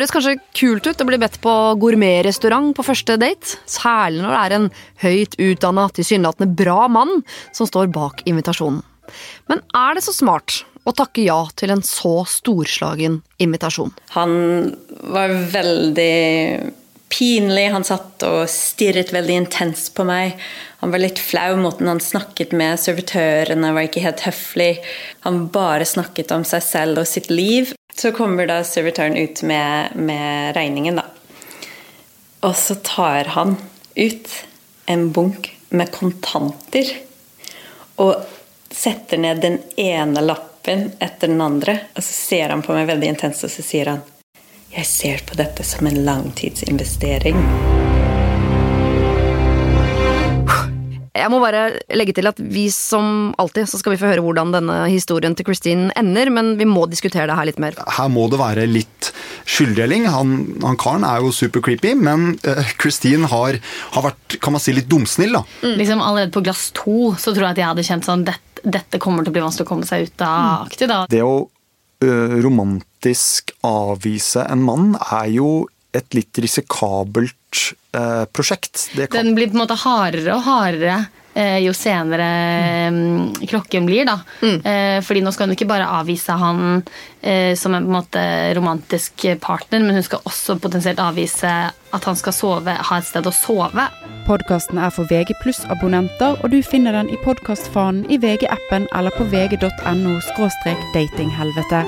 høres kanskje kult ut å bli bedt på gourmetrestaurant på første date, særlig når det er en høyt utdanna, tilsynelatende bra mann som står bak invitasjonen. Men er det så smart å takke ja til en så storslagen invitasjon? Han var veldig pinlig. Han satt og stirret veldig intenst på meg. Han var litt flau. Måten han snakket med servitørene, var ikke helt høflig. Han bare snakket om seg selv og sitt liv. Så kommer da servitøren ut med, med regningen, da. Og så tar han ut en bunk med kontanter. Og setter ned den ene lappen etter den andre. Og så ser han på meg veldig intenst, og så sier han Jeg ser på dette som en langtidsinvestering. Jeg må bare legge til at vi som alltid så skal vi få høre hvordan denne historien til Christine ender, men vi må diskutere det her litt mer. Her må det være litt skylddeling. Han, han karen er jo super creepy, men uh, Christine har, har, vært kan man si, litt dumsnill. da. Mm. Liksom Allerede på glass to så tror jeg at jeg hadde kjent sånn dette, dette kommer til å bli vanskelig å komme seg ut av. aktig da. Det å romantisk avvise en mann er jo et litt risikabelt eh, prosjekt. Kan... Den blir på en måte hardere og hardere eh, jo senere mm. klokken blir. da. Mm. Eh, fordi nå skal hun ikke bare avvise han eh, som en, en måte, romantisk partner, men hun skal også potensielt avvise at han skal sove, ha et sted å sove. Podkasten er for VG abonnenter, og du finner den i podkastfanen i VG-appen eller på vg.no datinghelvete.